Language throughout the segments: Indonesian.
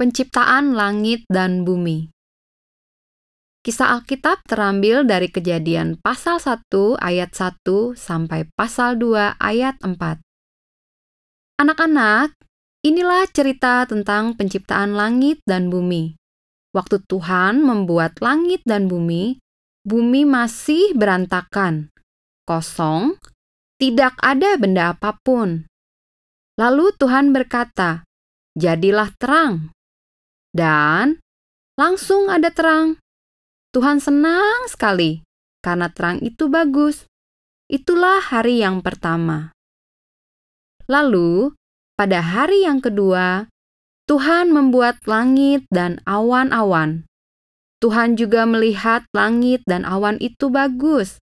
Penciptaan langit dan bumi. Kisah Alkitab terambil dari Kejadian pasal 1 ayat 1 sampai pasal 2 ayat 4. Anak-anak, inilah cerita tentang penciptaan langit dan bumi. Waktu Tuhan membuat langit dan bumi, bumi masih berantakan, kosong, tidak ada benda apa pun. Lalu Tuhan berkata, "Jadilah terang." Dan langsung ada terang. Tuhan senang sekali karena terang itu bagus. Itulah hari yang pertama. Lalu, pada hari yang kedua, Tuhan membuat langit dan awan-awan. Tuhan juga melihat langit dan awan itu bagus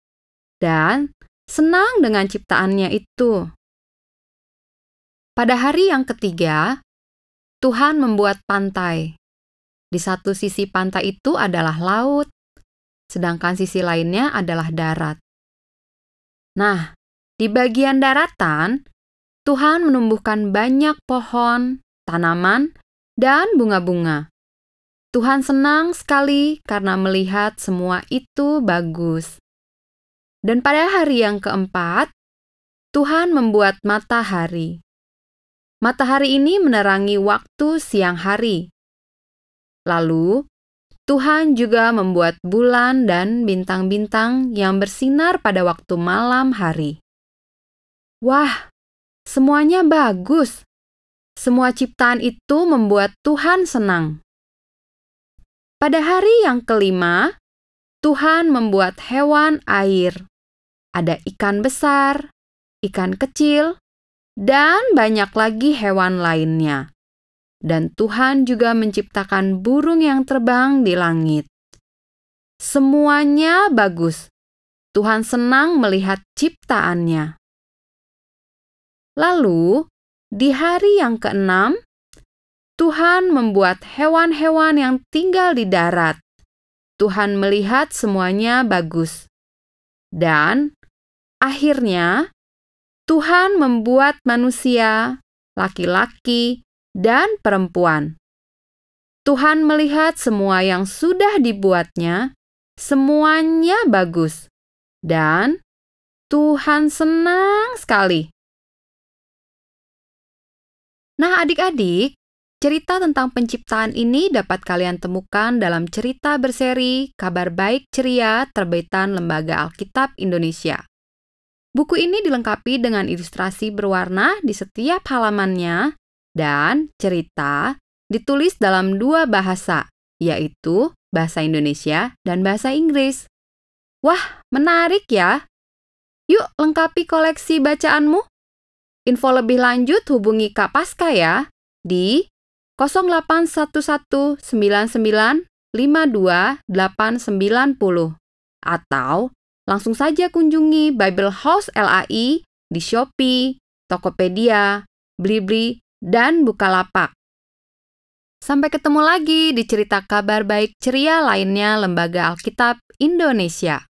dan senang dengan ciptaannya itu. Pada hari yang ketiga, Tuhan membuat pantai. Di satu sisi pantai itu adalah laut, sedangkan sisi lainnya adalah darat. Nah, di bagian daratan, Tuhan menumbuhkan banyak pohon, tanaman, dan bunga-bunga. Tuhan senang sekali karena melihat semua itu bagus. Dan pada hari yang keempat, Tuhan membuat matahari. Matahari ini menerangi waktu siang hari, Lalu, Tuhan juga membuat bulan dan bintang-bintang yang bersinar pada waktu malam hari. Wah, semuanya bagus. Semua ciptaan itu membuat Tuhan senang. Pada hari yang kelima, Tuhan membuat hewan air. Ada ikan besar, ikan kecil, dan banyak lagi hewan lainnya dan Tuhan juga menciptakan burung yang terbang di langit. Semuanya bagus. Tuhan senang melihat ciptaannya. Lalu, di hari yang keenam, Tuhan membuat hewan-hewan yang tinggal di darat. Tuhan melihat semuanya bagus. Dan akhirnya, Tuhan membuat manusia, laki-laki, dan perempuan. Tuhan melihat semua yang sudah dibuatnya, semuanya bagus, dan Tuhan senang sekali. Nah, adik-adik, cerita tentang penciptaan ini dapat kalian temukan dalam cerita berseri Kabar Baik Ceria terbitan Lembaga Alkitab Indonesia. Buku ini dilengkapi dengan ilustrasi berwarna di setiap halamannya dan cerita ditulis dalam dua bahasa, yaitu bahasa Indonesia dan bahasa Inggris. Wah, menarik ya! Yuk lengkapi koleksi bacaanmu. Info lebih lanjut hubungi Kak Paska ya di 0811995289 atau langsung saja kunjungi Bible House LAI di Shopee, Tokopedia, Blibli, dan Bukalapak. Sampai ketemu lagi di cerita kabar baik ceria lainnya Lembaga Alkitab Indonesia.